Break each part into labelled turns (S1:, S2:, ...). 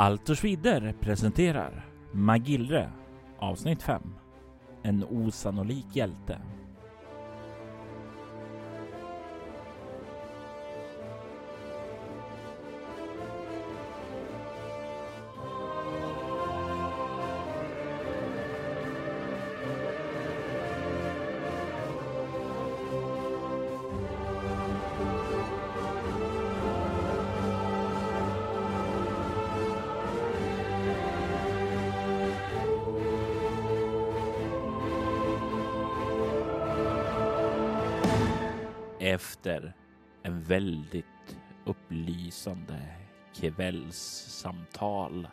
S1: Altors Vidder presenterar Magillre avsnitt 5. En osannolik hjälte. Kvällssamtal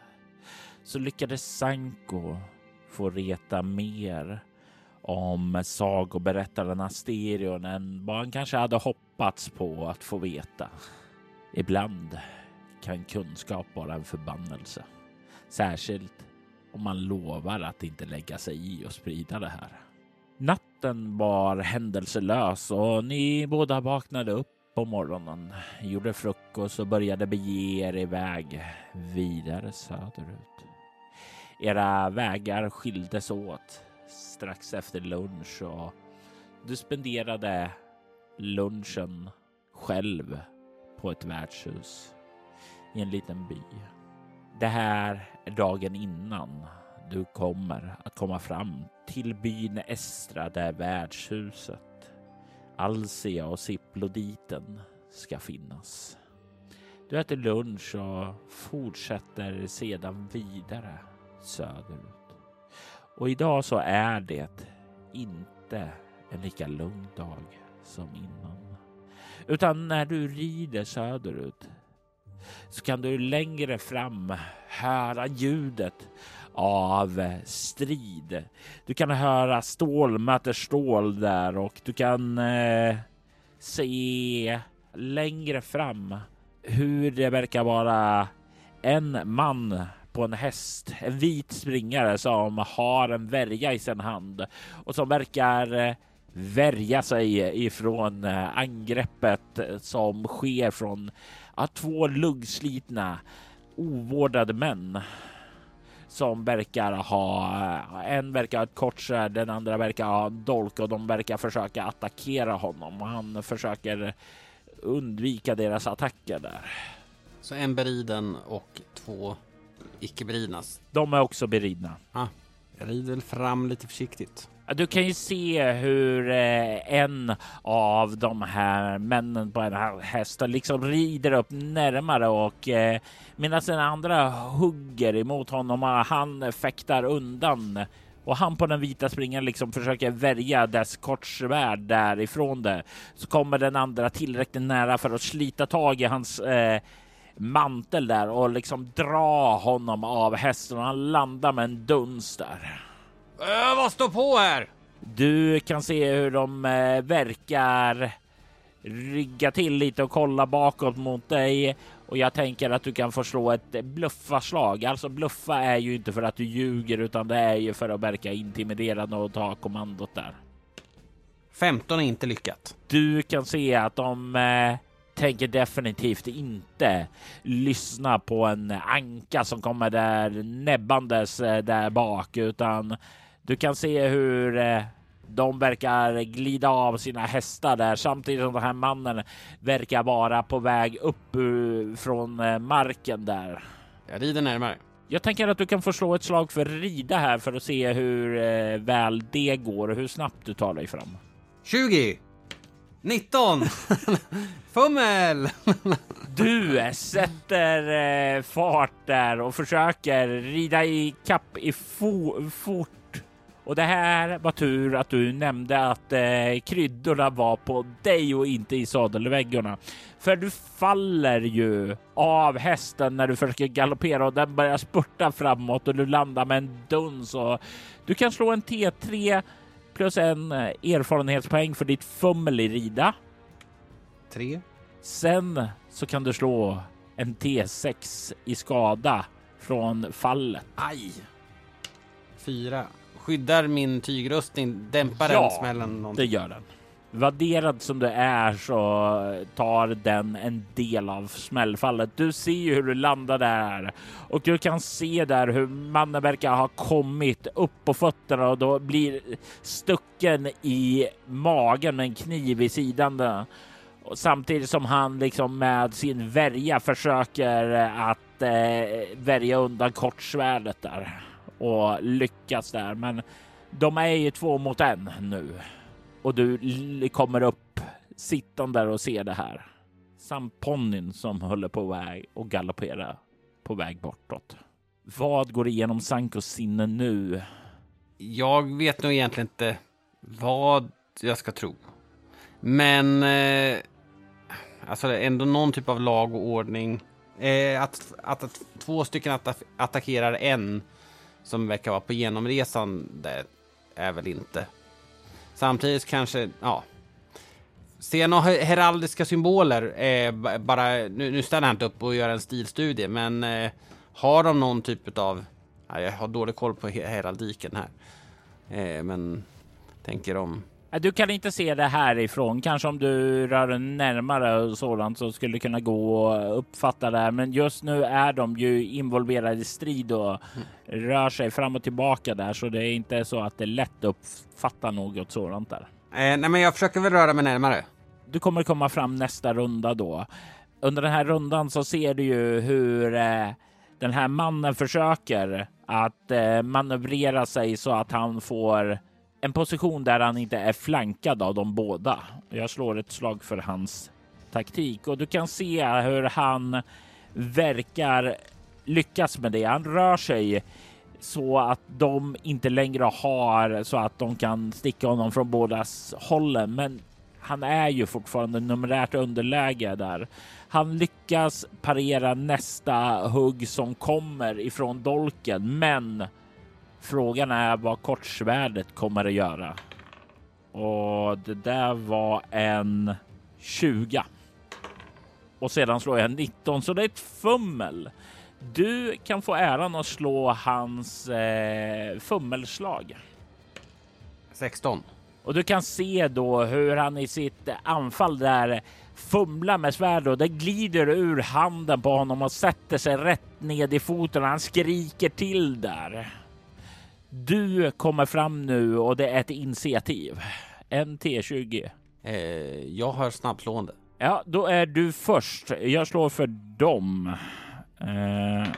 S1: så lyckades Sanko få reta mer om sagoberättaren Asterion än vad han kanske hade hoppats på att få veta. Ibland kan kunskap vara en förbannelse, särskilt om man lovar att inte lägga sig i och sprida det här. Natten var händelselös och ni båda vaknade upp på morgonen, gjorde frukost och började bege er iväg vidare söderut. Era vägar skildes åt strax efter lunch och du spenderade lunchen själv på ett värdshus i en liten by. Det här är dagen innan du kommer att komma fram till byn Estra där värdshuset Alsia och Siploditen ska finnas. Du äter lunch och fortsätter sedan vidare söderut. Och idag så är det inte en lika lugn dag som innan. Utan när du rider söderut så kan du längre fram höra ljudet av strid. Du kan höra stål möter stål där och du kan eh, se längre fram hur det verkar vara en man på en häst, en vit springare som har en värja i sin hand och som verkar eh, värja sig ifrån eh, angreppet som sker från ja, två luggslitna ovårdade män som verkar ha en verkar ha ett kort svärd, den andra verkar ha dolk och de verkar försöka attackera honom han försöker undvika deras attacker där.
S2: Så en beriden och två icke beridnas.
S1: De är också beridna.
S2: Ah, rider väl fram lite försiktigt.
S1: Du kan ju se hur eh, en av de här männen på en här hästen liksom rider upp närmare och eh, medan den andra hugger emot honom och han fäktar undan. Och han på den vita springaren liksom försöker värja dess kortsvärd därifrån det så kommer den andra tillräckligt nära för att slita tag i hans eh, mantel där och liksom dra honom av hästen. Och han landar med en duns där.
S2: Äh, vad står på här?
S1: Du kan se hur de eh, verkar rygga till lite och kolla bakåt mot dig och jag tänker att du kan få slå ett bluffarslag. Alltså bluffa är ju inte för att du ljuger utan det är ju för att verka intimiderande och ta kommandot där.
S2: 15 är inte lyckat.
S1: Du kan se att de eh, tänker definitivt inte lyssna på en anka som kommer där näbbandes eh, där bak utan du kan se hur eh, de verkar glida av sina hästar där samtidigt som den här mannen verkar vara på väg upp från eh, marken där.
S2: Jag rider närmare.
S1: Jag tänker att du kan få slå ett slag för rida här för att se hur eh, väl det går och hur snabbt du tar dig fram.
S2: 20! 19! Fummel!
S1: du sätter fart där och försöker rida i kapp i fo fort och det här var tur att du nämnde att eh, kryddorna var på dig och inte i sadelväggarna. För du faller ju av hästen när du försöker galoppera och den börjar spurta framåt och du landar med en duns och du kan slå en T3 plus en eh, erfarenhetspoäng för ditt fummel i rida.
S2: Tre.
S1: Sen så kan du slå en T6 i skada från fallet.
S2: Aj! Fyra. Skyddar min tygrustning, dämpar ja, den smällen?
S1: Ja, det gör den. Vadderad som du är så tar den en del av smällfallet. Du ser ju hur du landar där och du kan se där hur mannen verkar ha kommit upp på fötterna och då blir stucken i magen med en kniv i sidan. Där. Och samtidigt som han liksom med sin värja försöker att eh, värja undan kortsvärdet där och lyckas där. Men de är ju två mot en nu och du kommer upp sittande där och ser det här. Samt ponnyn som håller på väg och galoppera på väg bortåt. Vad går igenom Sankos sinne nu?
S2: Jag vet nog egentligen inte vad jag ska tro. Men eh, alltså ändå någon typ av lag och ordning. Eh, att, att, att, två stycken atta attackerar en som verkar vara på genomresan det är väl inte Samtidigt kanske, ja. Ser några heraldiska symboler. Eh, bara, nu, nu stannar jag inte upp och gör en stilstudie, men eh, har de någon typ av... Ja, jag har dålig koll på heraldiken här. Eh, men tänker om...
S1: Du kan inte se det härifrån. Kanske om du rör närmare och sådant så skulle det kunna gå och uppfatta det här. Men just nu är de ju involverade i strid och mm. rör sig fram och tillbaka där, så det är inte så att det är lätt att uppfatta något sådant där.
S2: Eh, nej, men jag försöker väl röra mig närmare.
S1: Du kommer komma fram nästa runda då. Under den här rundan så ser du ju hur eh, den här mannen försöker att eh, manövrera sig så att han får en position där han inte är flankad av de båda. Jag slår ett slag för hans taktik och du kan se hur han verkar lyckas med det. Han rör sig så att de inte längre har så att de kan sticka honom från båda hållen. Men han är ju fortfarande numerärt underläge där. Han lyckas parera nästa hugg som kommer ifrån dolken, men Frågan är vad kortsvärdet kommer att göra. Och det där var en 20. Och sedan slår jag en 19, så det är ett fummel. Du kan få äran att slå hans eh, fummelslag.
S2: 16.
S1: Och du kan se då hur han i sitt anfall där fumlar med svärd och det glider ur handen på honom och sätter sig rätt ned i foten. Han skriker till där. Du kommer fram nu och det är ett initiativ. En T20.
S2: Eh, jag har snabbslående.
S1: Ja, då är du först. Jag slår för dem. Eh,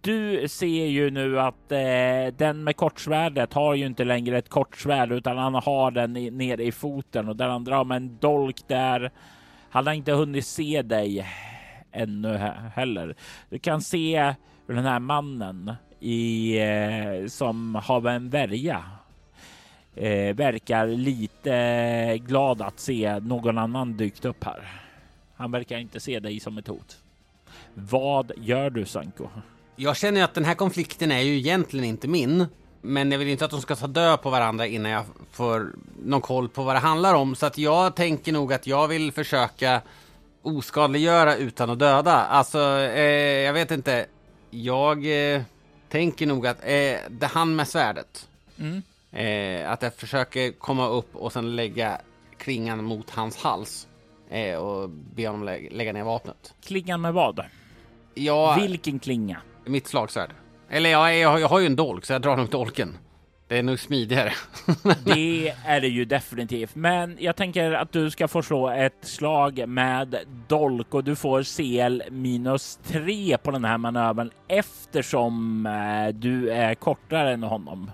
S1: du ser ju nu att eh, den med kortsvärdet har ju inte längre ett kortsvärd utan han har den i, nere i foten och där han drar med en dolk där. Han har inte hunnit se dig ännu heller. Du kan se den här mannen i, eh, som har en värja eh, verkar lite glad att se någon annan dykt upp här. Han verkar inte se dig som ett hot. Vad gör du Sanko?
S2: Jag känner att den här konflikten är ju egentligen inte min. Men jag vill inte att de ska ta död på varandra innan jag får någon koll på vad det handlar om. Så att jag tänker nog att jag vill försöka oskadliggöra utan att döda. Alltså, eh, jag vet inte. Jag... Eh tänker nog att eh, det han med svärdet. Mm. Eh, att jag försöker komma upp och sen lägga klingan mot hans hals. Eh, och be honom lä lägga ner vapnet.
S1: Klingan med vad?
S2: Ja,
S1: Vilken klinga?
S2: Mitt slagsvärd. Eller ja, jag, jag har ju en dolk så jag drar nog dolken. Det är nog smidigare.
S1: det är det ju definitivt. Men jag tänker att du ska få slå ett slag med dolk och du får CL minus tre på den här manövern eftersom eh, du är kortare än honom.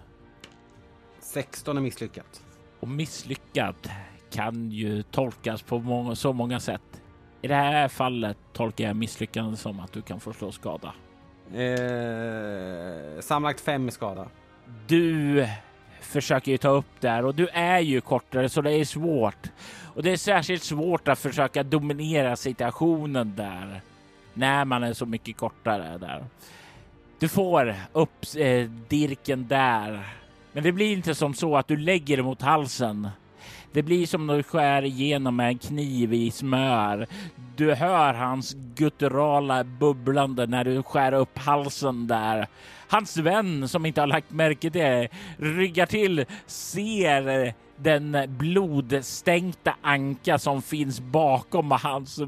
S2: 16 är misslyckat.
S1: Och misslyckat kan ju tolkas på många, så många sätt. I det här fallet tolkar jag misslyckande som att du kan få slå skada.
S2: Eh, sammanlagt fem i skada
S1: du försöker ju ta upp där och du är ju kortare så det är svårt. Och det är särskilt svårt att försöka dominera situationen där när man är så mycket kortare där. Du får upp eh, dirken där, men det blir inte som så att du lägger det mot halsen. Det blir som när du skär igenom med en kniv i smör. Du hör hans gutturala bubblande när du skär upp halsen där. Hans vän som inte har lagt märke till det ryggar till, ser den blodstänkta anka som finns bakom hans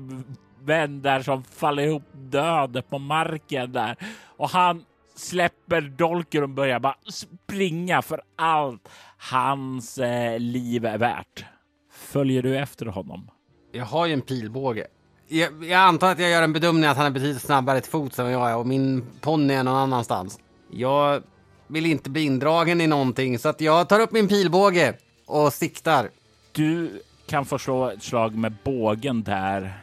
S1: vän där som faller ihop död på marken där och han släpper dolken och börjar bara springa för allt hans eh, liv är värt. Följer du efter honom?
S2: Jag har ju en pilbåge. Jag, jag, antar att jag gör en bedömning att han är betydligt snabbare till fots än jag är och min ponny är någon annanstans. Jag vill inte bli indragen i någonting så att jag tar upp min pilbåge och siktar.
S1: Du kan få slå ett slag med bågen där.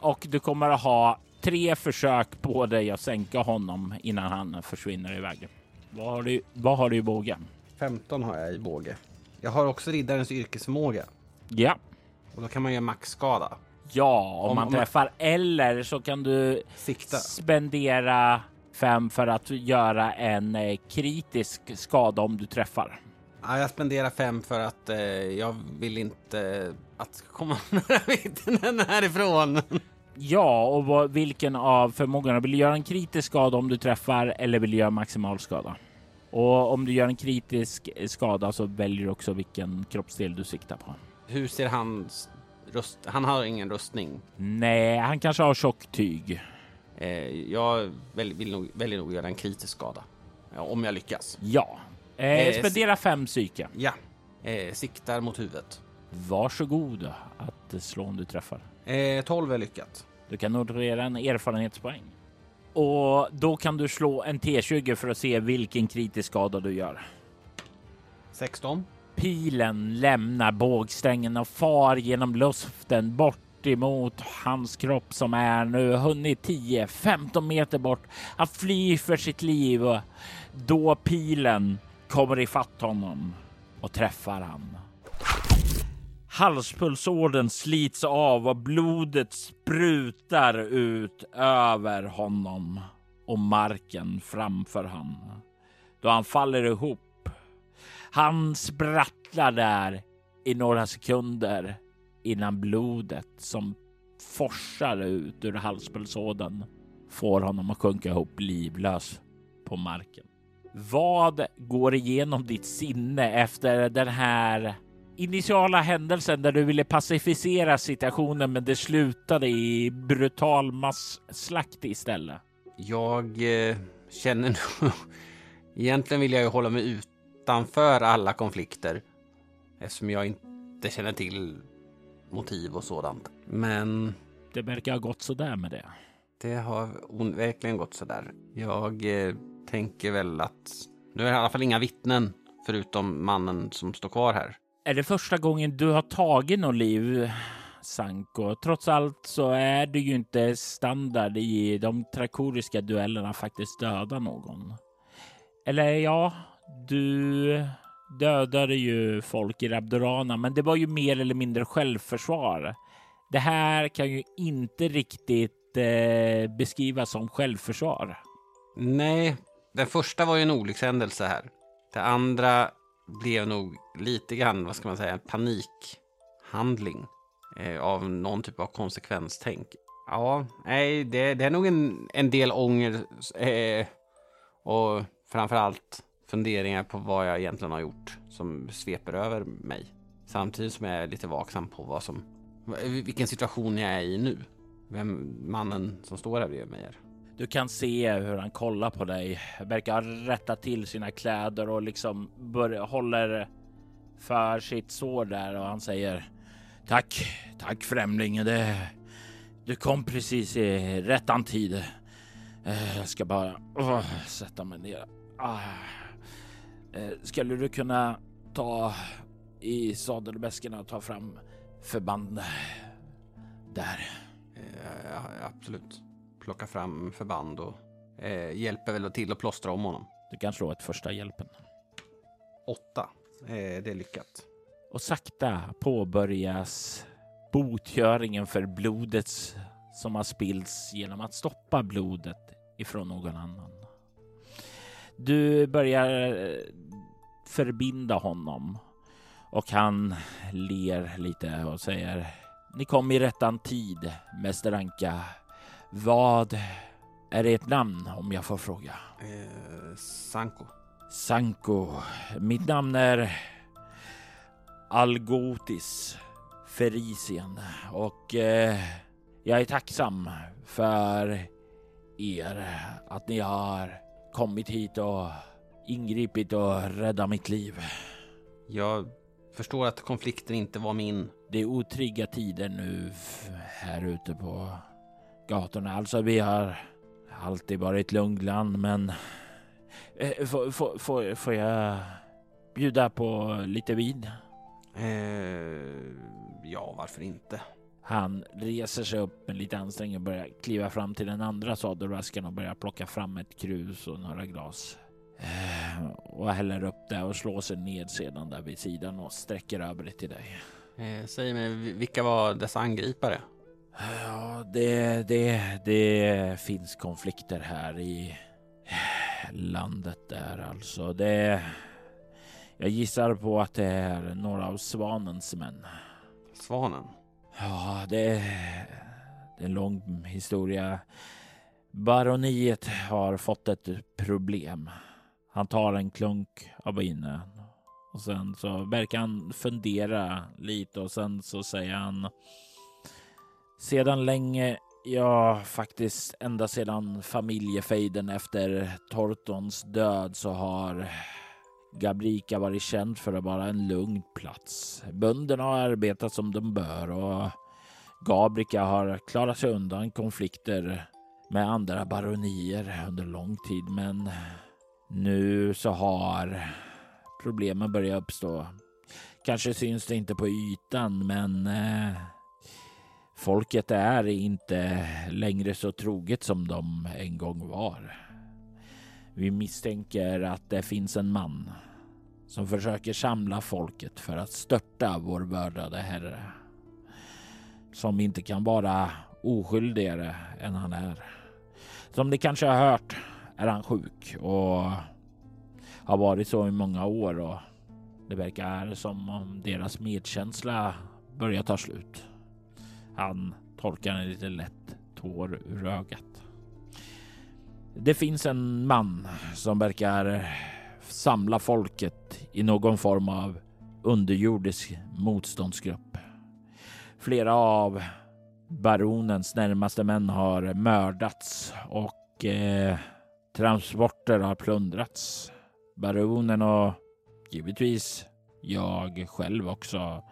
S1: Och du kommer att ha tre försök på dig att sänka honom innan han försvinner iväg. Vad har du, vad har du i bågen?
S2: 15 har jag i båge. Jag har också riddarens yrkesförmåga.
S1: Ja.
S2: Och då kan man göra maxskada.
S1: Ja, om,
S2: Om-
S1: man
S2: om man-
S1: träffar. Eller så kan du
S2: Sikta.
S1: spendera fem för att göra en eh, kritisk skada om du träffar.
S2: Ja, jag spenderar fem för att eh, jag vill inte att det ska komma några vittnen härifrån.
S1: Ja, och vad, vilken av förmågorna? Vill du göra en kritisk skada om du träffar eller vill du göra maximal skada? Och om du gör en kritisk eh, skada så väljer du också vilken kroppsdel du siktar på.
S2: Hur ser hans röst? Han har ingen rustning.
S1: Nej, han kanske har tjockt tyg.
S2: Eh, jag väl, vill nog, väljer nog göra en kritisk skada. Ja, om jag lyckas.
S1: Ja. Eh,
S2: Eh,
S1: spendera fem psyke.
S2: Ja. Eh, siktar mot huvudet.
S1: Varsågod att slå om du träffar.
S2: Eh, 12 är lyckat.
S1: Du kan notera en erfarenhetspoäng. Och då kan du slå en T20 för att se vilken kritisk skada du gör.
S2: 16.
S1: Pilen lämnar bågsträngen och far genom luften bort emot hans kropp som är nu hunnit 10-15 meter bort. Han flyr för sitt liv då pilen kommer ifatt honom och träffar han. Halspulsådern slits av och blodet sprutar ut över honom och marken framför honom Då han faller ihop. Han sprattlar där i några sekunder innan blodet som forsar ut ur halspulsådern får honom att sjunka ihop livlös på marken. Vad går igenom ditt sinne efter den här initiala händelsen där du ville pacificera situationen men det slutade i brutal masslakt istället?
S2: Jag eh, känner nog... Egentligen vill jag ju hålla mig utanför alla konflikter. Eftersom jag inte känner till motiv och sådant. Men
S1: Det verkar ha gått sådär med det.
S2: det har verkligen gått sådär. Jag eh, tänker väl att... Nu är det i alla fall inga vittnen förutom mannen som står kvar här.
S1: Är det första gången du har tagit något liv, Sanko? Trots allt så är det ju inte standard i de trakoriska duellerna faktiskt döda någon. Eller ja, du dödade ju folk i Rabdorana, men det var ju mer eller mindre självförsvar. Det här kan ju inte riktigt eh, beskrivas som självförsvar.
S2: Nej, den första var ju en olyckshändelse här. Det andra blev nog lite grann, vad ska man säga, en panikhandling eh, av någon typ av konsekvenstänk. Ja, nej, det, det är nog en, en del ånger eh, och framför allt funderingar på vad jag egentligen har gjort som sveper över mig. Samtidigt som jag är lite vaksam på vad som, vilken situation jag är i nu. Vem mannen som står här bredvid mig är.
S1: Du kan se hur han kollar på dig, verkar rätta till sina kläder och liksom börjar, håller för sitt sår där och han säger Tack, tack främling. Det, du kom precis i rättan tid. Eh, jag ska bara oh, sätta mig ner. Ah. Eh, skulle du kunna ta i sadelväskorna och ta fram förband där?
S2: Eh, ja, absolut. Plocka fram förband och eh, hjälper väl till att plåstra om honom.
S1: Du kan slå ett första hjälpen.
S2: Åtta. Eh, det är lyckat.
S1: och sakta påbörjas botgöringen för blodet som har spillts genom att stoppa blodet ifrån någon annan. Du börjar eh, förbinda honom Och han ler lite och säger Ni kom i rättan tid, Mäster Anka. Vad är ert namn om jag får fråga?
S2: Eh, Sanko.
S1: Sanko. Mitt namn är Algotis Ferisien och eh, jag är tacksam för er att ni har kommit hit och ingripit och räddat mitt liv.
S2: Jag förstår att konflikten inte var min.
S1: Det är otrygga tider nu här ute på gatorna. Alltså, vi har alltid varit lugnt land, men eh, får, får, får, får jag bjuda på lite vin?
S2: Eh, ja, varför inte?
S1: Han reser sig upp med lite ansträngning och börjar kliva fram till den andra sadelrasken och börjar plocka fram ett krus och några glas. Eh, och häller upp det och slår sig ned sedan där vid sidan och sträcker över det till dig.
S2: Eh, säg mig, vilka var dessa angripare?
S1: Ja, det, det, det finns konflikter här i landet där alltså. Det, jag gissar på att det är några av Svanens män.
S2: Svanen?
S1: Ja, det, det är en lång historia. Baroniet har fått ett problem. Han tar en klunk av vinen och sen så verkar han fundera lite och sen så säger han sedan länge, ja faktiskt ända sedan familjefejden efter Tortons död så har Gabrika varit känd för att vara en lugn plats. Bönderna har arbetat som de bör och Gabrika har klarat sig undan konflikter med andra baronier under lång tid. Men nu så har problemen börjat uppstå. Kanske syns det inte på ytan, men eh, folket är inte längre så troget som de en gång var. Vi misstänker att det finns en man som försöker samla folket för att störta vår vördade herre. Som inte kan vara oskyldigare än han är. Som ni kanske har hört är han sjuk och har varit så i många år och det verkar som om deras medkänsla börjar ta slut. Han torkar en lite lätt tår ur ögat. Det finns en man som verkar samla folket i någon form av underjordisk motståndsgrupp. Flera av baronens närmaste män har mördats och eh, transporter har plundrats. Baronen och givetvis jag själv också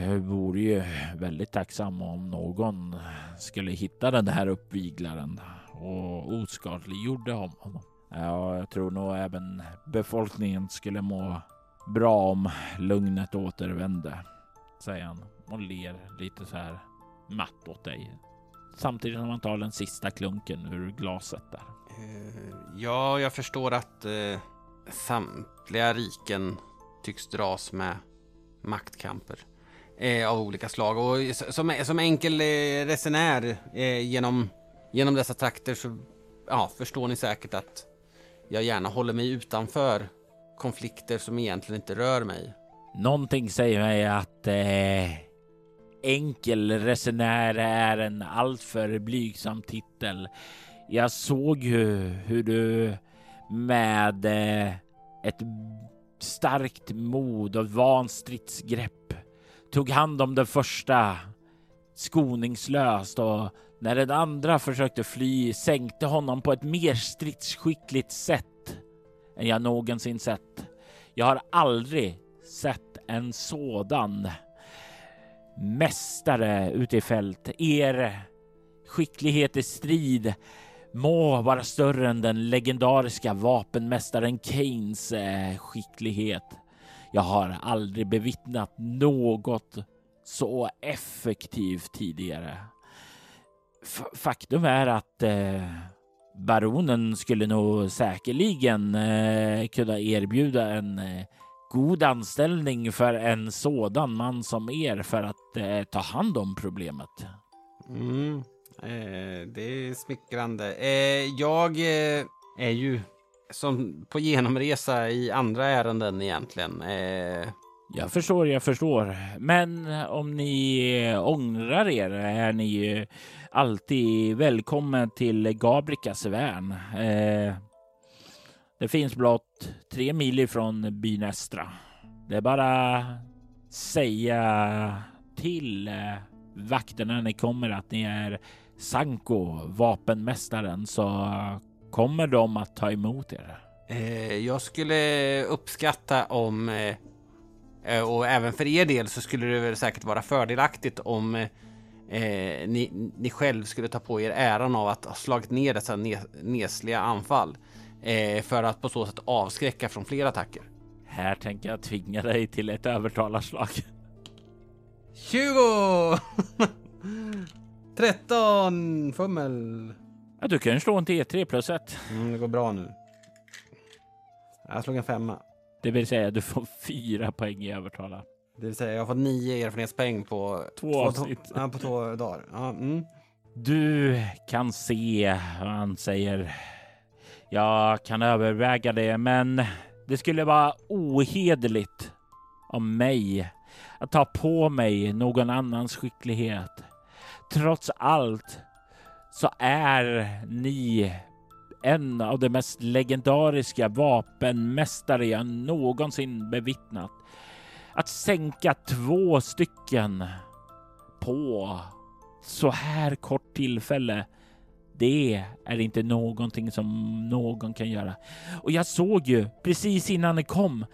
S1: jag vore ju väldigt tacksam om någon skulle hitta den här uppviglaren och oskadliggjorde honom. Ja, jag tror nog även befolkningen skulle må bra om lugnet återvände, säger han och ler lite så här matt åt dig. Samtidigt som han tar den sista klunken ur glaset där.
S2: Eh, ja, jag förstår att eh, samtliga riken tycks dras med maktkamper eh, av olika slag. Och som, som enkel eh, resenär eh, genom, genom dessa trakter så ja, förstår ni säkert att jag gärna håller mig utanför konflikter som egentligen inte rör mig.
S1: Någonting säger mig att eh, enkel resenär är en alltför blygsam titel. Jag såg ju hur du med eh, ett starkt mod och van stridsgrepp tog hand om den första skoningslöst och när den andra försökte fly sänkte honom på ett mer stridsskickligt sätt än jag någonsin sett. Jag har aldrig sett en sådan mästare ute i fält. Er skicklighet i strid må vara större än den legendariska vapenmästaren Keynes eh, skicklighet. Jag har aldrig bevittnat något så effektivt tidigare. F faktum är att eh, baronen skulle nog säkerligen eh, kunna erbjuda en eh, god anställning för en sådan man som er för att eh, ta hand om problemet.
S2: Mm, eh, det är smickrande. Eh, jag eh, är ju som på genomresa i andra ärenden egentligen.
S1: Eh, jag förstår, jag förstår. Men om ni ångrar er är ni alltid välkommen till Gabrikas värn. Eh, det finns blott tre mil ifrån byn Estra. Det är bara säga till eh, vakterna när ni kommer att ni är Sanko, vapenmästaren, så kommer de att ta emot er.
S2: Eh, jag skulle uppskatta om, eh, eh, och även för er del så skulle det väl säkert vara fördelaktigt om eh ni, ni själv skulle ta på er äran av att ha slagit ner dessa nesliga anfall eh, för att på så sätt avskräcka från fler attacker.
S1: Här tänker jag tvinga dig till ett övertalarslag.
S2: 20! 13 fummel.
S1: Ja, du kan slå en T3 plus ett.
S2: Mm, det går bra nu. Jag slog en femma.
S1: Det vill säga du får fyra poäng i övertala.
S2: Det vill säga jag har fått nio erfarenhetspoäng på
S1: två, två avsnitt.
S2: Ja, på två dagar. Ja, mm.
S1: Du kan se vad han säger. Jag kan överväga det, men det skulle vara ohederligt av mig att ta på mig någon annans skicklighet. Trots allt så är ni en av de mest legendariska vapenmästare jag någonsin bevittnat. Att sänka två stycken på så här kort tillfälle. Det är inte någonting som någon kan göra. Och jag såg ju precis innan det kom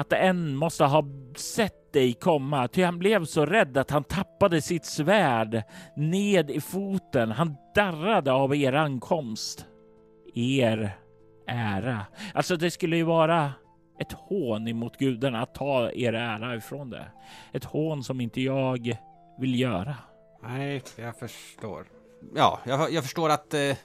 S1: att en måste ha sett dig komma, ty han blev så rädd att han tappade sitt svärd ned i foten. Han darrade av er ankomst. Er ära. Alltså, det skulle ju vara ett hån emot gudarna att ta er ära ifrån det. Ett hån som inte jag vill göra.
S2: Nej, jag förstår. Ja, jag, jag förstår att eh,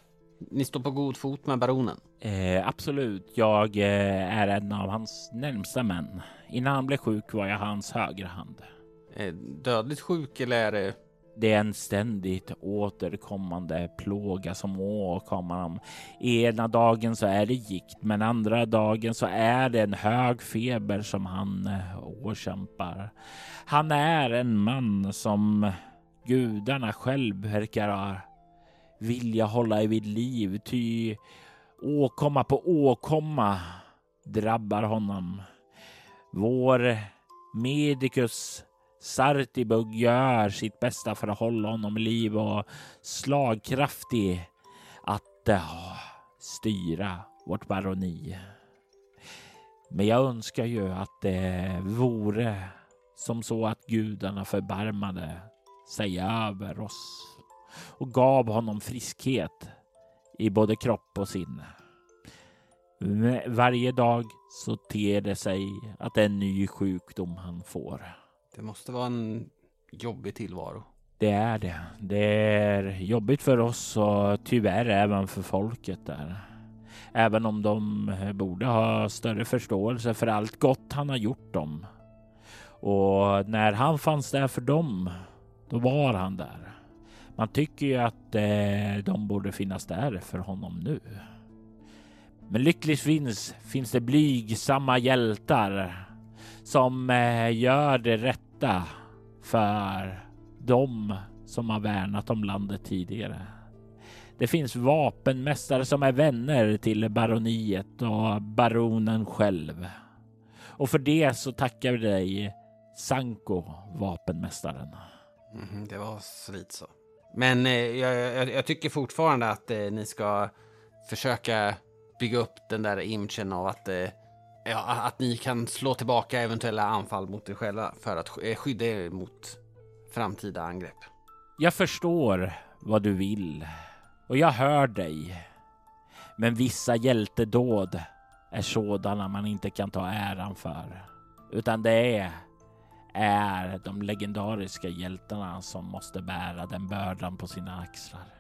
S2: ni står på god fot med baronen.
S1: Eh, absolut. Jag eh, är en av hans närmsta män. Innan han blev sjuk var jag hans högra hand.
S2: Eh, dödligt sjuk eller är det?
S1: Det är en ständigt återkommande plåga som åkommer honom. Ena dagen så är det gikt, men andra dagen så är det en hög feber som han eh, åkämpar. Han är en man som gudarna själv verkar vilja hålla vid liv, ty åkomma på åkomma drabbar honom. Vår medicus Sartibug gör sitt bästa för att hålla honom i liv och slagkraftig att äh, styra vårt baroni. Men jag önskar ju att det vore som så att gudarna förbarmade sig över oss och gav honom friskhet i både kropp och sinne. Varje dag så ter det sig att det är en ny sjukdom han får.
S2: Det måste vara en jobbig tillvaro.
S1: Det är det. Det är jobbigt för oss och tyvärr även för folket där. Även om de borde ha större förståelse för allt gott han har gjort dem. Och när han fanns där för dem, då var han där. Man tycker ju att eh, de borde finnas där för honom nu. Men lyckligtvis finns det blygsamma hjältar som eh, gör det rätta för dem som har värnat om landet tidigare. Det finns vapenmästare som är vänner till baroniet och baronen själv. Och för det så tackar vi dig Sanko, vapenmästaren.
S2: Mm, det var svit så. Men eh, jag, jag, jag, tycker fortfarande att eh, ni ska försöka bygga upp den där imagen av att, eh, ja, att ni kan slå tillbaka eventuella anfall mot er själva för att eh, skydda er mot framtida angrepp.
S1: Jag förstår vad du vill och jag hör dig. Men vissa hjältedåd är sådana man inte kan ta äran för, utan det är är de legendariska hjältarna som måste bära den bördan på sina axlar.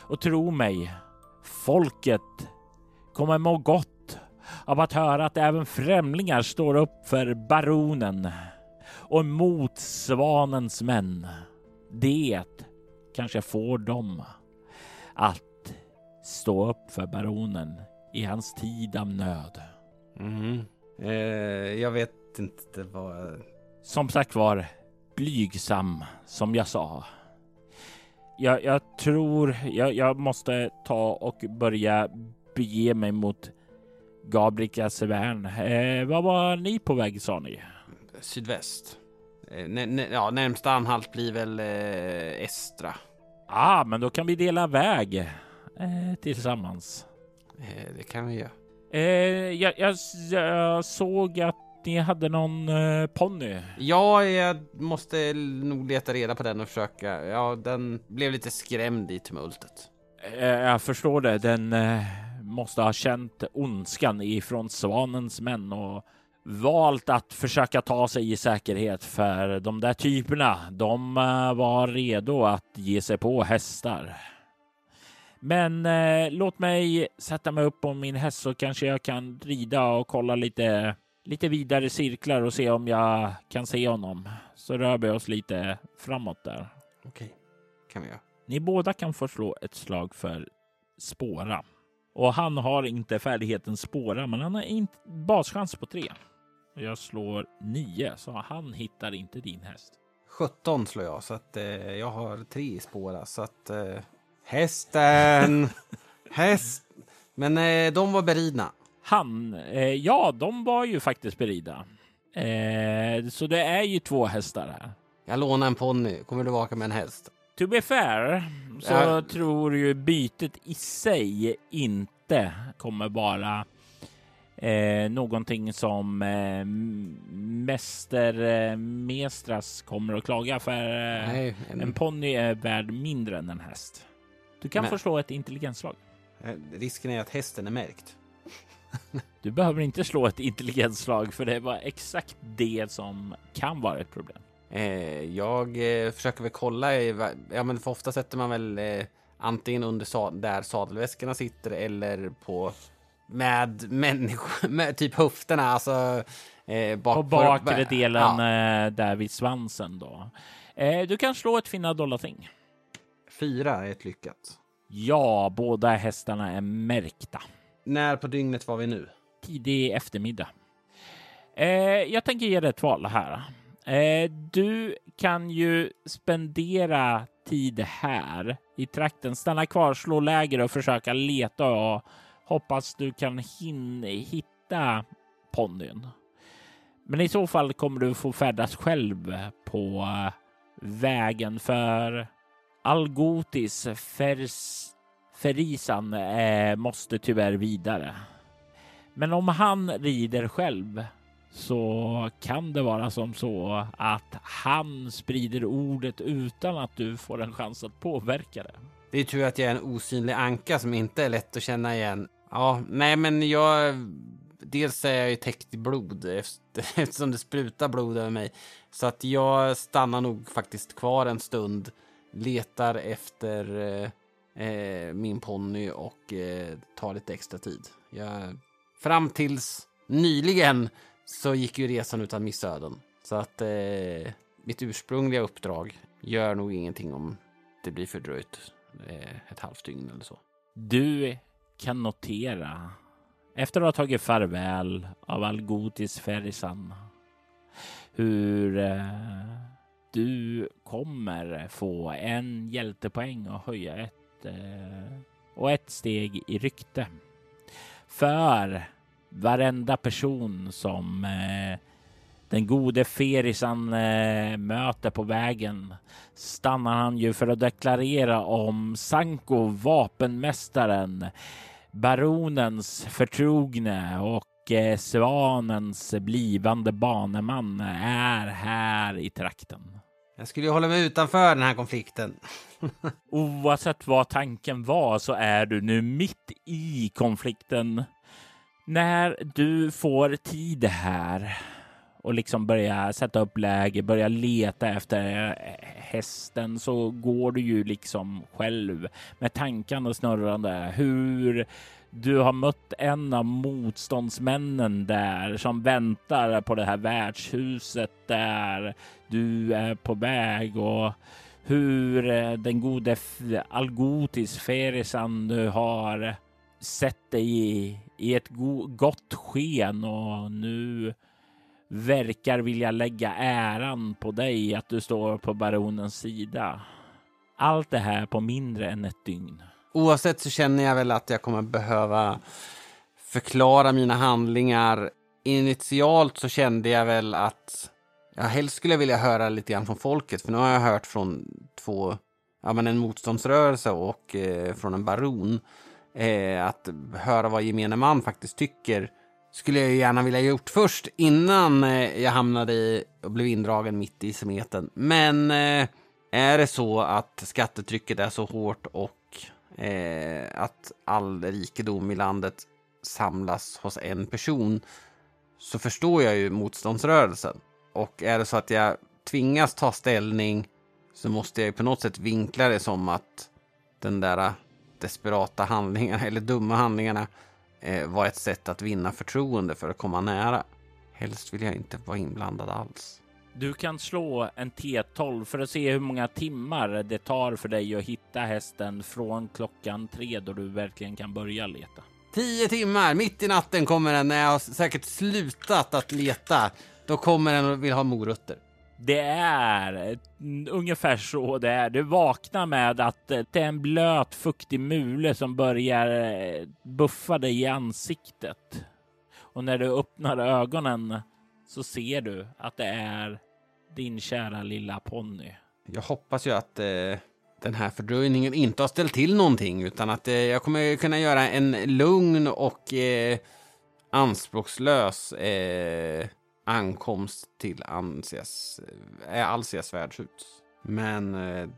S1: Och tro mig, folket kommer må gott av att höra att även främlingar står upp för baronen och mot svanens män. Det kanske får dem att stå upp för baronen i hans tid av nöd.
S2: Mm. Eh, jag vet inte vad...
S1: Som sagt var, blygsam som jag sa. Jag, jag tror jag, jag, måste ta och börja bege mig mot Gabrikas värn. Eh, vad var ni på väg sa ni?
S2: Sydväst. Eh, ja, närmsta anhalt blir väl eh, Estra.
S1: Ah, men då kan vi dela väg eh, tillsammans.
S2: Eh, det kan vi göra.
S1: Eh, jag, jag, jag, såg att ni hade någon eh, ponny.
S2: Ja, jag måste nog leta reda på den och försöka. Ja, den blev lite skrämd i tumultet.
S1: Eh, jag förstår det. Den eh, måste ha känt ondskan ifrån Svanens män och valt att försöka ta sig i säkerhet för de där typerna. De eh, var redo att ge sig på hästar. Men eh, låt mig sätta mig upp på min häst så kanske jag kan rida och kolla lite, lite vidare cirklar och se om jag kan se honom. Så rör vi oss lite framåt där.
S2: Okej, kan vi göra.
S1: Ni båda kan få slå ett slag för spåra. Och han har inte färdigheten spåra, men han har inte baschans på tre. Jag slår nio, så han hittar inte din häst.
S2: 17 slår jag, så att eh, jag har tre i spåra. Så att eh, hästen, häst. Men eh, de var beridna.
S1: Han, eh, ja, de var ju faktiskt beridna. Eh, så det är ju två hästar här.
S2: Jag lånar en ponny. Kommer du vaka med en häst?
S1: To be fair så ja. tror ju bytet i sig inte kommer vara eh, någonting som eh, Mäster eh, Mestras kommer att klaga för. Eh, Nej, en, en ponny är värd mindre än en häst. Du kan Men... förslå ett intelligensslag.
S2: Eh, risken är att hästen är märkt.
S1: Du behöver inte slå ett intelligensslag för det var exakt det som kan vara ett problem.
S2: Eh, jag eh, försöker väl kolla. I, ja, men för ofta sätter man väl eh, antingen under sad där sadelväskorna sitter eller på med människor, med typ höfterna, alltså
S1: eh, bak, på bakre delen ja. eh, där vid svansen då. Eh, du kan slå ett finna dolda ting.
S2: Fyra är ett lyckat.
S1: Ja, båda hästarna är märkta.
S2: När på dygnet var vi nu?
S1: Tidig eftermiddag. Eh, jag tänker ge dig ett val här. Eh, du kan ju spendera tid här i trakten, stanna kvar, slå läger och försöka leta och hoppas du kan hitta ponnyn. Men i så fall kommer du få färdas själv på eh, vägen för Algotis Fers Ferisan eh, måste tyvärr vidare. Men om han rider själv så kan det vara som så att han sprider ordet utan att du får en chans att påverka det.
S2: Det är tur att jag är en osynlig anka som inte är lätt att känna igen. Ja, nej, men jag... Dels är jag ju täckt i blod eftersom det sprutar blod över mig. Så att jag stannar nog faktiskt kvar en stund, letar efter eh, eh, min ponny och eh, tar lite extra tid. Jag, fram tills nyligen så gick ju resan utan missöden. Så att eh, mitt ursprungliga uppdrag gör nog ingenting om det blir fördröjt eh, ett halvt dygn eller så.
S1: Du kan notera efter att ha tagit farväl av Algotis Ferisan hur eh, du kommer få en hjältepoäng och höja ett Eh, och ett steg i rykte. För varenda person som eh, den gode Ferisan eh, möter på vägen stannar han ju för att deklarera om Sanko, vapenmästaren, baronens förtrogne och svanens blivande baneman är här i trakten.
S2: Jag skulle ju hålla mig utanför den här konflikten.
S1: Oavsett vad tanken var så är du nu mitt i konflikten när du får tid här och liksom börja sätta upp läge, börja leta efter hästen så går du ju liksom själv med tankarna snurrande. Hur du har mött en av motståndsmännen där som väntar på det här värdshuset där du är på väg och hur eh, den gode Algotis Ferisan nu har sett dig i, i ett go gott sken och nu verkar vilja lägga äran på dig att du står på baronens sida. Allt det här på mindre än ett dygn.
S2: Oavsett så känner jag väl att jag kommer behöva förklara mina handlingar. Initialt så kände jag väl att jag helst skulle vilja höra lite grann från folket, för nu har jag hört från två, ja men en motståndsrörelse och eh, från en baron. Eh, att höra vad gemene man faktiskt tycker skulle jag gärna vilja gjort först innan eh, jag hamnade i och blev indragen mitt i smeten. Men eh, är det så att skattetrycket är så hårt och eh, att all rikedom i landet samlas hos en person så förstår jag ju motståndsrörelsen. Och är det så att jag tvingas ta ställning så måste jag ju på något sätt vinkla det som att den där desperata handlingarna eller dumma handlingarna eh, var ett sätt att vinna förtroende för att komma nära. Helst vill jag inte vara inblandad alls.
S1: Du kan slå en T12 för att se hur många timmar det tar för dig att hitta hästen från klockan tre då du verkligen kan börja leta.
S2: Tio timmar, mitt i natten kommer den när jag har säkert slutat att leta. Då kommer den och vill ha morötter.
S1: Det är ungefär så det är. Du vaknar med att det är en blöt fuktig mule som börjar eh, buffa dig i ansiktet. Och när du öppnar ögonen så ser du att det är din kära lilla ponny.
S2: Jag hoppas ju att eh, den här fördröjningen inte har ställt till någonting utan att eh, jag kommer kunna göra en lugn och eh, anspråkslös eh, ankomst till Ansias, eh, Alsias värdshus. Men eh,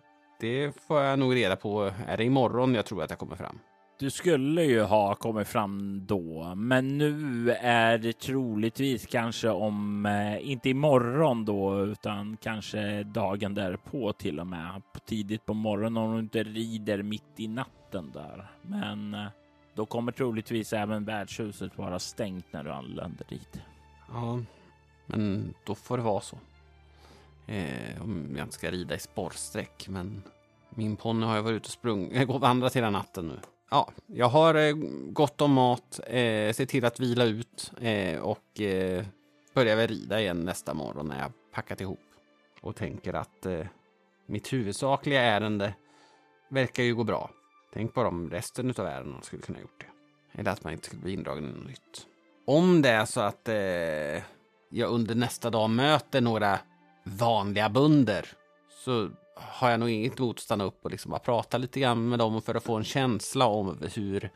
S2: det får jag nog reda på. Är det imorgon jag tror att jag kommer fram?
S1: Du skulle ju ha kommit fram då, men nu är det troligtvis kanske om, eh, inte imorgon då, utan kanske dagen därpå till och med. Tidigt på morgonen om du inte rider mitt i natten där. Men eh, då kommer troligtvis även värdshuset vara stängt när du anländer dit.
S2: Ja, men då får det vara så. Eh, om jag inte ska rida i sporrsträck, men min ponny har ju varit ute och sprungit, och vandrat hela natten nu. Ja, jag har eh, gott om mat, eh, se till att vila ut eh, och eh, börjar väl rida igen nästa morgon när jag packat ihop. Och tänker att eh, mitt huvudsakliga ärende verkar ju gå bra. Tänk bara om resten av ärendena skulle kunna gjort det. Eller att man inte skulle bli indragen i något nytt. Om det är så att eh, jag under nästa dag möter några vanliga bunder så har jag nog inget emot att stanna upp och liksom bara prata lite grann med dem för att få en känsla om hur,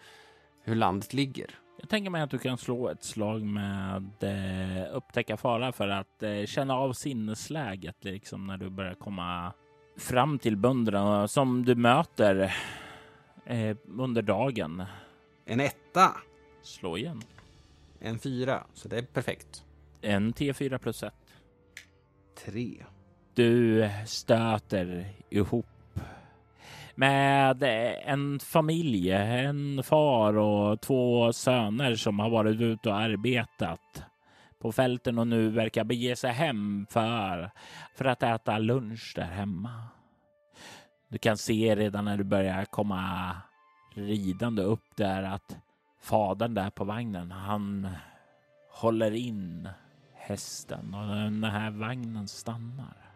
S2: hur landet ligger.
S1: Jag tänker mig att du kan slå ett slag med eh, upptäcka fara för att eh, känna av sinnesläget liksom när du börjar komma fram till bönderna som du möter eh, under dagen.
S2: En etta.
S1: Slå igen.
S2: En fyra, så det är perfekt.
S1: En T4 plus 1.
S2: Tre.
S1: Du stöter ihop med en familj, en far och två söner som har varit ute och arbetat på fälten och nu verkar bege sig hem för, för att äta lunch där hemma. Du kan se redan när du börjar komma ridande upp där att fadern där på vagnen, han håller in hästen och den här vagnen stannar.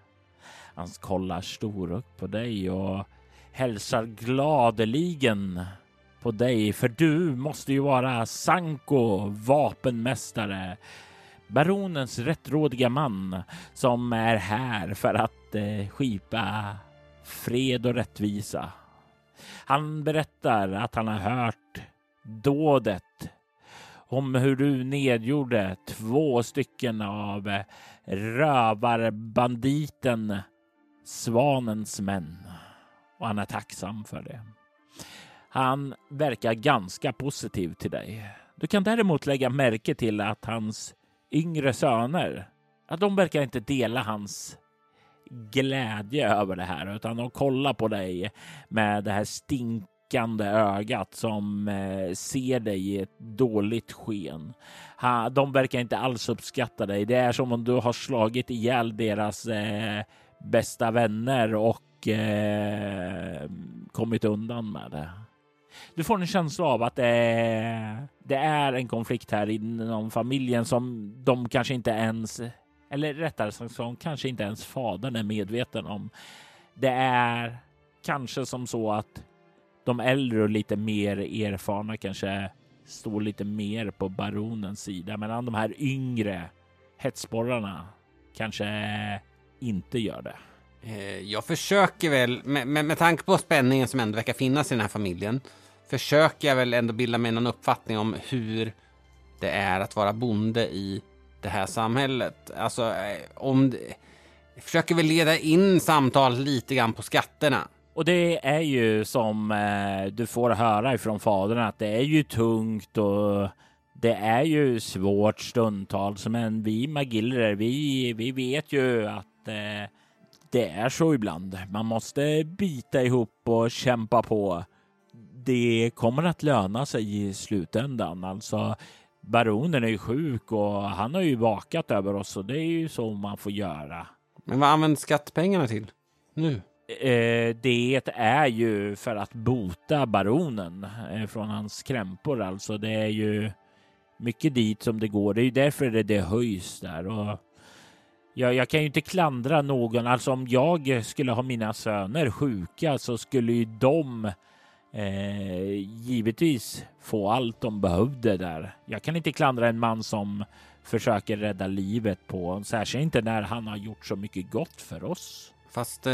S1: Han kollar storögt på dig och hälsar gladeligen på dig, för du måste ju vara Sanko, vapenmästare, baronens rättrådiga man som är här för att eh, skipa fred och rättvisa. Han berättar att han har hört dådet om hur du nedgjorde två stycken av eh, rövarbanditen Svanens män och han är tacksam för det. Han verkar ganska positiv till dig. Du kan däremot lägga märke till att hans yngre söner, att de verkar inte dela hans glädje över det här, utan de kollar på dig med det här stinkande ögat som eh, ser dig i ett dåligt sken. De verkar inte alls uppskatta dig. Det är som om du har slagit ihjäl deras eh, bästa vänner och eh, kommit undan med det. Du får en känsla av att det är, det är en konflikt här inom familjen som de kanske inte ens, eller rättare sagt som kanske inte ens fadern är medveten om. Det är kanske som så att de äldre och lite mer erfarna kanske står lite mer på baronens sida medan de här yngre hetsborrarna kanske inte gör det.
S2: Eh, jag försöker väl, med, med, med tanke på spänningen som ändå verkar finnas i den här familjen, försöker jag väl ändå bilda mig någon uppfattning om hur det är att vara bonde i det här samhället. Alltså, eh, om... Det, jag försöker väl leda in samtalet lite grann på skatterna.
S1: Och det är ju som eh, du får höra ifrån fadern att det är ju tungt och det är ju svårt stundtals. Men vi magiller, vi, vi vet ju att eh, det är så ibland. Man måste bita ihop och kämpa på. Det kommer att löna sig i slutändan. Alltså, baronen är ju sjuk och han har ju vakat över oss och det är ju så man får göra.
S2: Men vad används skattepengarna till nu?
S1: Eh, det är ju för att bota baronen eh, från hans krämpor. Alltså det är ju mycket dit som det går. Det är ju därför det, det höjs där. Och jag, jag kan ju inte klandra någon. Alltså om jag skulle ha mina söner sjuka så skulle ju de eh, givetvis få allt de behövde där. Jag kan inte klandra en man som försöker rädda livet på, särskilt inte när han har gjort så mycket gott för oss.
S2: Fast eh,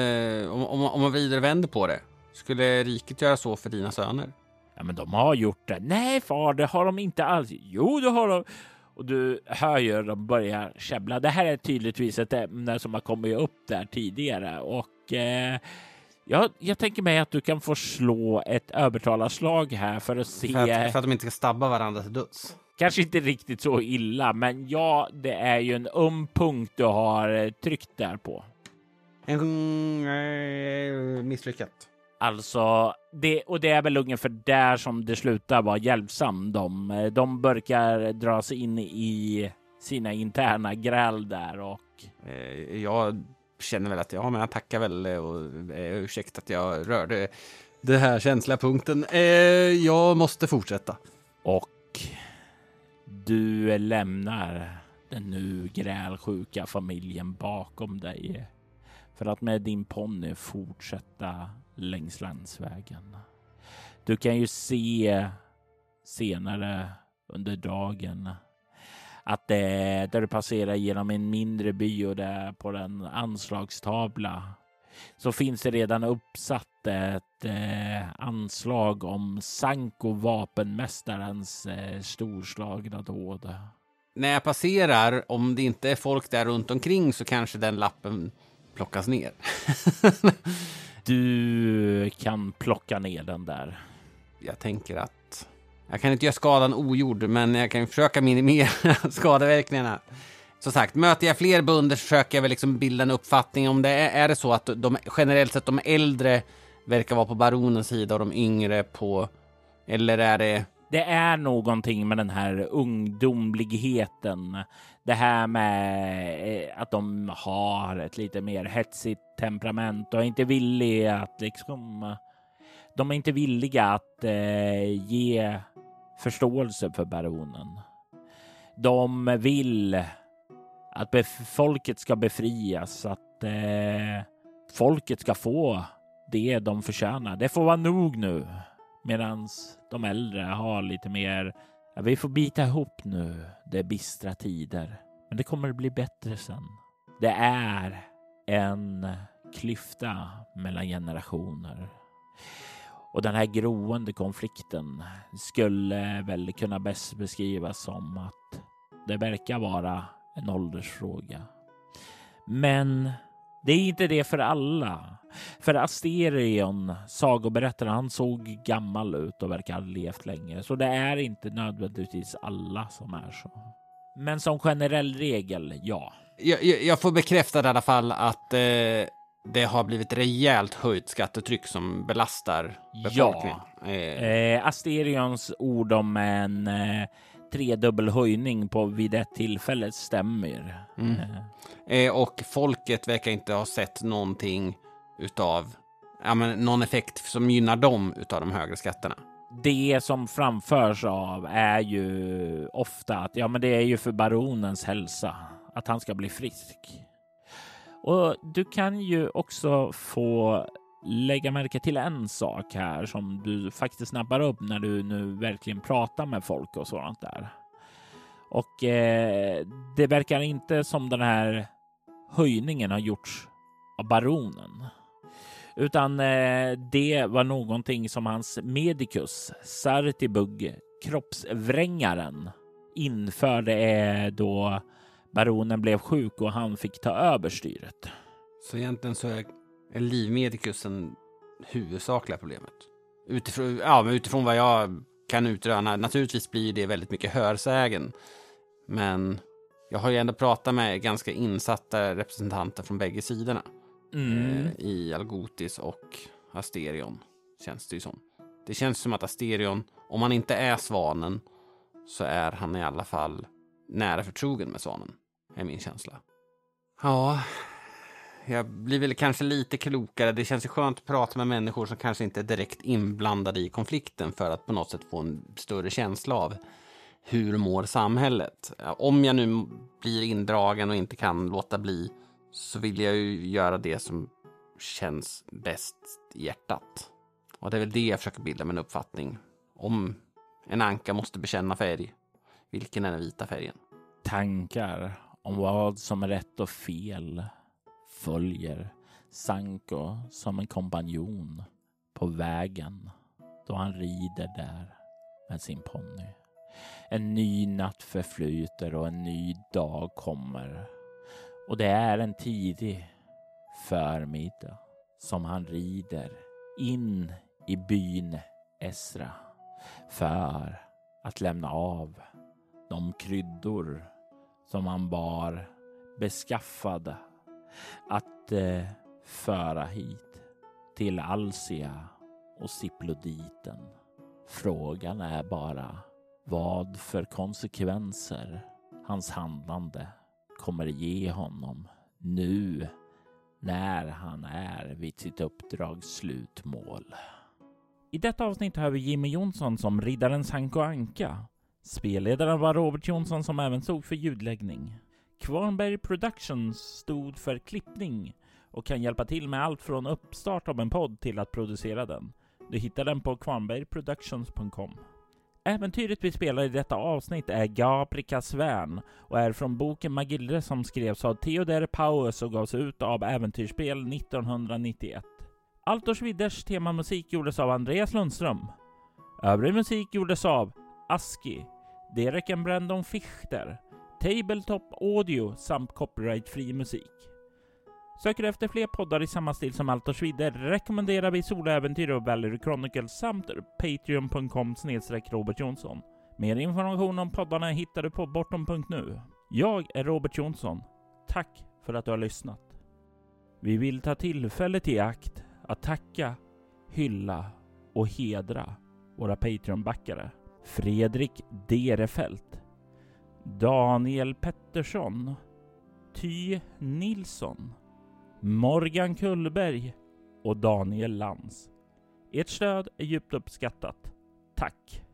S2: om, om, om man vidare vänder på det, skulle riket göra så för dina söner?
S1: Ja, men de har gjort det. Nej, far, det har de inte alls. Jo, det har de. Och du hör ju de börjar käbbla. Det här är tydligtvis ett ämne som har kommit upp där tidigare och eh, jag, jag tänker mig att du kan få slå ett övertalarslag här för att se.
S2: För att, för att de inte ska stabba varandra till döds.
S1: Kanske inte riktigt så illa, men ja, det är ju en öm punkt du har eh, tryckt där på.
S2: En äh, misslyckat.
S1: Alltså, det, och det är väl ungefär där som det slutar vara hjälpsam. De, de börjar dra sig in i sina interna gräl där och...
S2: Eh, jag känner väl att ja, men jag tackar väl och eh, ursäkta att jag rörde den här känsliga punkten. Eh, jag måste fortsätta.
S1: Och du lämnar den nu grälsjuka familjen bakom dig för att med din ponny fortsätta längs landsvägen. Du kan ju se senare under dagen att det där du passerar genom en mindre by och där på den anslagstavla så finns det redan uppsatt ett eh, anslag om Sanko vapenmästarens eh, storslagna dåd.
S2: När jag passerar, om det inte är folk där runt omkring så kanske den lappen plockas ner.
S1: du kan plocka ner den där.
S2: Jag tänker att jag kan inte göra skadan ogjord, men jag kan försöka minimera skadeverkningarna. Som sagt, möter jag fler bönder försöker jag väl liksom bilda en uppfattning om det är, är det så att de generellt sett de äldre verkar vara på baronens sida och de yngre på... Eller är det...
S1: Det är någonting med den här ungdomligheten. Det här med eh, att de har ett lite mer hetsigt temperament och inte villiga att liksom... De är inte villiga att eh, ge förståelse för baronen. De vill att folket ska befrias, att eh, folket ska få det de förtjänar. Det får vara nog nu. Medan de äldre har lite mer, ja, vi får bita ihop nu. Det är bistra tider, men det kommer att bli bättre sen. Det är en klyfta mellan generationer. Och den här groende konflikten skulle väl kunna bäst beskrivas som att det verkar vara en åldersfråga. Men det är inte det för alla. För Asterion, sagoberättaren, han såg gammal ut och verkar ha levt länge. Så det är inte nödvändigtvis alla som är så. Men som generell regel, ja.
S2: Jag, jag, jag får bekräfta i alla fall att eh, det har blivit rejält höjt skattetryck som belastar befolkningen.
S1: Ja. Eh. Eh, Asterions ord om en eh, tredubbel höjning på vid ett tillfälle stämmer. Mm.
S2: Eh, och folket verkar inte ha sett någonting utav, ja men någon effekt som gynnar dem utav de högre skatterna.
S1: det som framförs av är ju ofta att ja, men det är ju för baronens hälsa att han ska bli frisk. Och du kan ju också få lägga märke till en sak här som du faktiskt snappar upp när du nu verkligen pratar med folk och sådant där. Och eh, det verkar inte som den här höjningen har gjorts av baronen, utan eh, det var någonting som hans medicus Sartibug, kroppsvrängaren, införde eh, då baronen blev sjuk och han fick ta över styret.
S2: Så egentligen så är, är livmedicus en huvudsakliga problemet? Utifrån, ja, men utifrån vad jag kan utröna, naturligtvis blir det väldigt mycket hörsägen. Men jag har ju ändå pratat med ganska insatta representanter från bägge sidorna.
S1: Mm.
S2: Eh, I Algotis och Asterion, känns det ju som. Det känns som att Asterion, om han inte är svanen, så är han i alla fall nära förtrogen med svanen, är min känsla. Ja, jag blir väl kanske lite klokare. Det känns ju skönt att prata med människor som kanske inte är direkt inblandade i konflikten för att på något sätt få en större känsla av hur mår samhället? Om jag nu blir indragen och inte kan låta bli så vill jag ju göra det som känns bäst i hjärtat. Och det är väl det jag försöker bilda mig en uppfattning om en anka måste bekänna färg. Vilken är den vita färgen?
S1: Tankar om vad som är rätt och fel följer Sanko som en kompanjon på vägen då han rider där med sin ponny. En ny natt förflyter och en ny dag kommer. Och det är en tidig förmiddag som han rider in i byn Esra för att lämna av de kryddor som han bar beskaffade att eh, föra hit till Alsia och Siploditen. Frågan är bara vad för konsekvenser hans handlande kommer ge honom nu när han är vid sitt uppdrags slutmål. I detta avsnitt har vi Jimmy Jonsson som riddaren Sanko Anka. Spelledaren var Robert Jonsson som även stod för ljudläggning. Kvarnberg Productions stod för klippning och kan hjälpa till med allt från uppstart av en podd till att producera den. Du hittar den på kvarnbergproductions.com. Äventyret vi spelar i detta avsnitt är Gaprika Svärn och är från boken Magillre som skrevs av Theodor Paus och gavs ut av Äventyrsspel 1991. Altors Vidders temamusik gjordes av Andreas Lundström. Övrig musik gjordes av Aski, Derek and Brandon Fichter, Tabletop Audio samt copyrightfri musik. Söker du efter fler poddar i samma stil som Altors Vidder rekommenderar vi Soläventyr och Valerie Chronicles samt patreon.com Robert Jonsson. Mer information om poddarna hittar du på bortom.nu. Jag är Robert Jonsson. Tack för att du har lyssnat. Vi vill ta tillfället i akt att tacka, hylla och hedra våra Patreon-backare. Fredrik Derefelt, Daniel Pettersson, Ty Nilsson, Morgan Kullberg och Daniel Lantz. Ert stöd är djupt uppskattat. Tack!